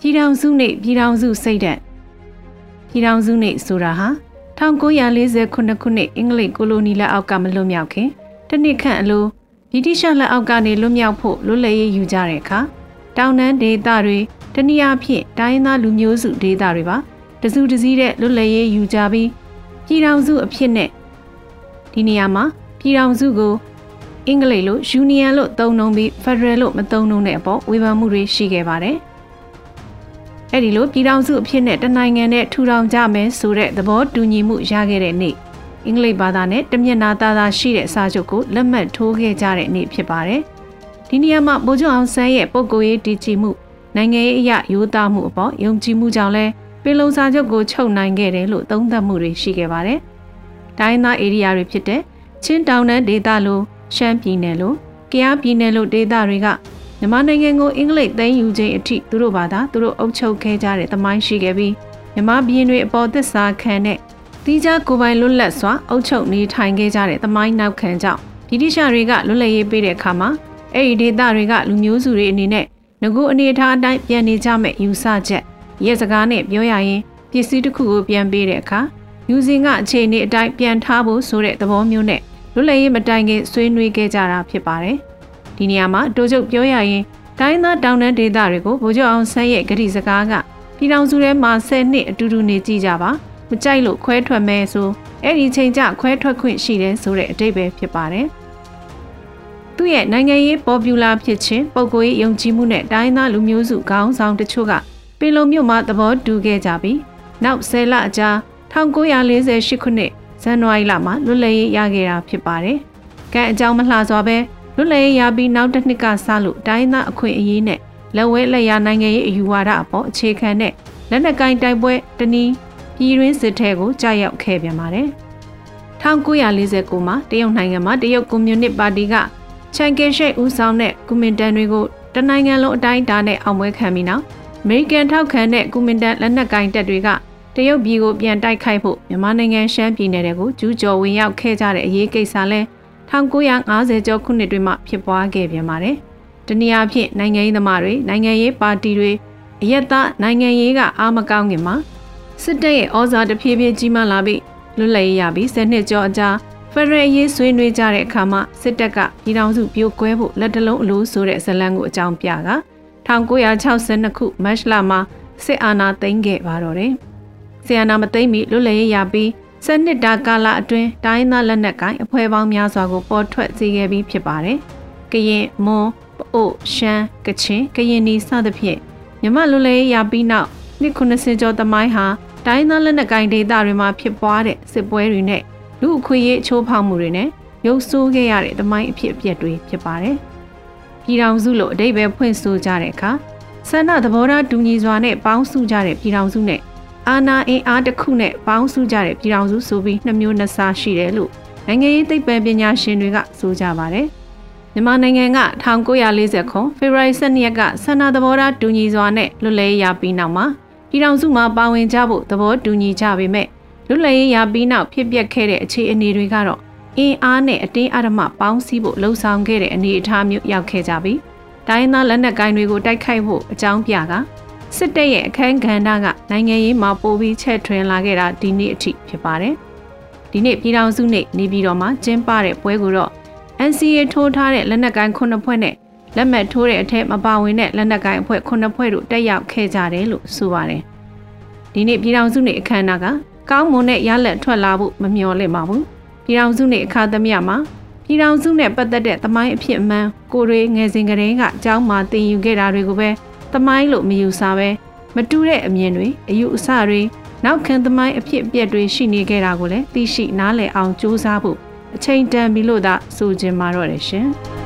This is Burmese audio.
ပြည်ထောင်စုနှင့်ပြည်ထောင်စုစိတ်ဓာတ်ပြည်ထောင်စုနှင့်ဆိုတာဟာ1948ခုနှစ်အင်္ဂလိပ်ကိုလိုနီလက်အောက်ကမလွတ်မြောက်ခင်တနစ်ခန့်အလိုဗြိတိရှလက်အောက်ကနေလွတ်မြောက်ဖို့လွတ်လပ်ရေးယူကြတဲ့အခါတောင်တန်းဒေသတွေတနည်းအားဖြင့်တိုင်းသားလူမျိုးစုဒေသတွေပါတစုတစည်းတဲ့လွတ်လပ်ရေးယူကြပြီးပြည်ထောင်စုအဖြစ်နဲ့ဒီနေရာမှာပြည်ထောင်စုကိုအင်္ဂလိပ်လို Union လို့သုံးနှုန်းပြီး Federal လို့မသုံးနှုန်းတဲ့အပေါ်ဝေဖန်မှုတွေရှိခဲ့ပါတယ်။ အဲ့ဒီလိုပြည်ထောင်စုအဖြစ်နဲ့တနိုင်ငံနဲ့ထူထောင်ကြမယ်ဆိုတဲ့သဘောတူညီမှုရခဲ့တဲ့နေ့အင်္ဂလိပ်ဘာသာနဲ့တမျက်နာသားသားရှိတဲ့စာချုပ်ကိုလက်မှတ်ထိုးခဲ့ကြတဲ့နေ့ဖြစ်ပါတယ်။ဒီနေရာမှာဗိုလ်ချုပ်အောင်ဆန်းရဲ့ပုံကိုယ်ရေးတည်ကြည်မှုနိုင်ငံရေးအရာရိုးသားမှုအပေါ်ယုံကြည်မှုကြောင့်လဲပင်လုံစာချုပ်ကိုချုပ်နိုင်ခဲ့တယ်လို့သုံးသပ်မှုတွေရှိခဲ့ပါတယ်။တိုင်းသားဧရိယာတွေဖြစ်တဲ့ချင်းတောင်တန်းဒေသလိုရှမ်းပြည်နယ်လိုကယားပြည်နယ်လိုဒေသတွေက မြန်မာနိုင်ငံကိုအင်္ဂလိပ်သိမ်းယူခြင်းအထိသူတို့ဘာသာသူတို့အုပ်ချုပ်ခဲ့ကြတဲ့သမိုင်းရှိခဲ့ပြီးမြန်မာပြည်တွေအပေါ်သစ္စာခံတဲ့တီးခြားကိုယ်ပိုင်လွတ်လပ်စွာအုပ်ချုပ်နေထိုင်ခဲ့ကြတဲ့သမိုင်းနောက်ခံကြောင့်ဗြိတိရှတွေကလွတ်လပ်ရေးပေးတဲ့အခါမှာအဲ့ဒီဒေသတွေကလူမျိုးစုတွေအနေနဲ့ငကူအနေထားအတိုင်းပြန်နေကြမဲ့ယူဆချက်ရဲစကားနဲ့ပြောရရင်ပစ္စည်းတစ်ခုကိုပြန်ပေးတဲ့အခါယူစင်ကအခြေအနေအတိုင်းပြန်ထားဖို့ဆိုတဲ့သဘောမျိုးနဲ့လွတ်လပ်ရေးမတိုင်ခင်ဆွေးနွေးခဲ့ကြတာဖြစ်ပါတယ်။ ဒီနေရာမှာတိုးချုပ်ပြောရရင်တိုင်းသားတောင်တန်းဒေသတွေကိုဗိုလ်ချုပ်အောင်ဆန်းရဲ့ဂတိစကားကပြည်ထောင်စုထဲမှာ10နှစ်အတူတူနေကြည့်ကြပါမကြိုက်လို့ခွဲထွက်မဲဆိုအဲ့ဒီချိန်ကျခွဲထွက်ခွင့်ရှိတယ်ဆိုတဲ့အတိတ်ပဲဖြစ်ပါတယ်သူ့ရဲ့နိုင်ငံရေးပေါ်ပူလာဖြစ်ခြင်းပုံကိုယ်ရေးယုံကြည်မှုနဲ့တိုင်းသားလူမျိုးစုခေါင်းဆောင်တချို့ကပင်လုံမြို့မှာသဘောတူခဲ့ကြပြီးနောက်10လအကြာ1948ခုနှစ်ဇန်နဝါရီလမှာလွတ်လပ်ရေးရခဲ့တာဖြစ်ပါတယ်။ကံအကြောင်းမလှစွာပဲ လွတ်လပ်ရပြီးနောက်တစ်နှစ်ကစလို့တိုင်းသားအခွင့်အရေးနဲ့လက်ဝဲလက်ရနိုင်ငံရေးအယူဝါဒအပေါ်အခြေခံတဲ့လက်နက်ကင်တိုက်ပွဲတနည်းပြည်ရင်းစစ်ထဲကိုကြာရောက်ခဲ့ပြန်ပါတယ်။1949မှာတရုတ်နိုင်ငံမှာတရုတ်ကွန်မြူနစ်ပါတီကချန်ကင်ရှိတ်ဦးဆောင်တဲ့ကွန်မင်တန်တွေကိုတနိုင်ငံလုံးအတိုင်းအတာနဲ့အောင်ပွဲခံပြီးနောက်အမေရိကန်ထောက်ခံတဲ့ကွန်မင်တန်လက်နက်ကင်တပ်တွေကတရုတ်ပြည်ကိုပြန်တိုက်ခိုက်ဖို့မြန်မာနိုင်ငံရှမ်းပြည်နယ်တွေကိုကျူးကျော်ဝင်ရောက်ခဲ့ကြတဲ့အရေးကိစ္စလဲ 1950ကျော်ခုနှစ်တွေမှာဖြစ်ပွားခဲ့ပြန်ပါတယ်။တနည်းအားဖြင့်နိုင်ငံရေးသမားတွေနိုင်ငံရေးပါတီတွေအယက်သားနိုင်ငံရေးကအားမကောင်းခင်မှာစစ်တပ်ရဲ့ဩဇာတဖြည်းဖြည်းကြီးမားလာပြီးလွတ်လပ်ရေးရပြီး၁၀နှစ်ကျော်အကြာဖရယ်ရေးဆွေးနွေးကြတဲ့အခါမှာစစ်တပ်ကပြည်ထောင်စုပြိုကွဲဖို့လက်တလုံးအလိုဆိုတဲ့ဇလံကိုအကြောင်းပြက1962ခုမတ်လမှာစစ်အာဏာသိမ်းခဲ့ပါတော့တယ်။စစ်အာဏာမသိမ်းမီလွတ်လပ်ရေးရ ပြီးစနစ်တာကာလအတွင်းတိုင်းသားလက်နက်ကိုင်အဖွဲ့ပေါင်းများစွာကိုပေါ်ထွက်စေခဲ့ပြီးဖြစ်ပါတယ်။ကရင်မွန်ပအို့ရှမ်းကချင်ကရင်နီစသဖြင့်မြမလွတ်လည်ရပြီးနောက်နှစ်90ကျော်သမိုင်းဟာတိုင်းသားလက်နက်ကိုင်ဒေသတွေမှာဖြစ်ပွားတဲ့စစ်ပွဲတွေနဲ့လူအခွင့်အရေးချိုးဖောက်မှုတွေနဲ့ရုပ်ဆိုးခဲ့ရတဲ့သမိုင်းအဖြစ်အပျက်တွေဖြစ်ပါတယ်။ပြည်ထောင်စုလို့အတိတ်ပဲဖွင့်ဆိုကြတဲ့အခါဆန္ဒသဘောထားတူညီစွာနဲ့ပေါင်းစုကြတဲ့ပြည်ထောင်စုနဲ့ အာနာအင်အားတစ်ခုနဲ့ပေါင်းစုကြတဲ့ပြည်ထောင်စုဆိုပြီးနှမျိုးနှစ်စားရှိတယ်လို့နိုင်ငံရေးသိပ္ပံပညာရှင်တွေကဆိုကြပါတယ်။မြန်မာနိုင်ငံက1940ခုဖေဖော်ဝါရီ12ရက်ကဆန္ဒသဘောထားတူညီစွာနဲ့လွတ်လပ်ရေးရပြီးနောက်မှာပြည်ထောင်စုမှာပါဝင်ကြဖို့သဘောတူညီကြပေမဲ့လွတ်လပ်ရေးရပြီးနောက်ဖြစ်ပျက်ခဲ့တဲ့အခြေအနေတွေကတော့အင်အားနဲ့အတင်းအဓမ္မပေါင်းစည်းဖို့လှုံ့ဆော်ခဲ့တဲ့အနေအထားမျိုးရောက်ခဲ့ကြပြီးတိုင်းသားလက်နက်ကိုင်တွေကိုတိုက်ခိုက်ဖို့အကြောင်းပြက စစ်တပ်ရဲ့အခန်းကဏ္ဍကနိုင်ငံရေးမှာပိုပြီးချဲ့ထွင်လာခဲ့တာဒီနေ့အထိဖြစ်ပါတယ်။ဒီနေ့ပြည်ထောင်စုနေ့နေပြည်တော်မှာကျင်းပတဲ့ပွဲကိုတော့ NCA ထိုးထားတဲ့လက်နက်ကိုင်ခုနှစ်ဖွဲ့နဲ့လက်မှတ်ထိုးတဲ့အထက်မပါဝင်တဲ့လက်နက်ကိုင်အဖွဲ့ခုနှစ်ဖွဲ့တို့တက်ရောက်ခဲ့ကြတယ်လို့ဆိုပါတယ်။ဒီနေ့ပြည်ထောင်စုနေ့အခမ်းအနားကကောင်းမွန်တဲ့ရလက်ထွက်လာဖို့မမျှော်လင့်ပါဘူး။ပြည်ထောင်စုနေ့အခါသမယမှာပြည်ထောင်စုနဲ့ပတ်သက်တဲ့သမိုင်းအဖြစ်အမှန်ကိုတွေငယ်စဉ်ကတည်းကအကြောင်းမှသင်ယူခဲ့တာတွေကိုပဲ သမိုင်းလို့မယူဆပဲမတူတဲ့အမြင်တွေအယူအဆတွေနောက်ခံသမိုင်းအဖြစ်အပျက်တွေရှိနေခဲ့တာကိုလည်းသိရှိနားလည်အောင်စူးစမ်းဖို့အချိန်တန်ပြီလို့သာဆိုချင်ပါတော့တယ်ရှင်။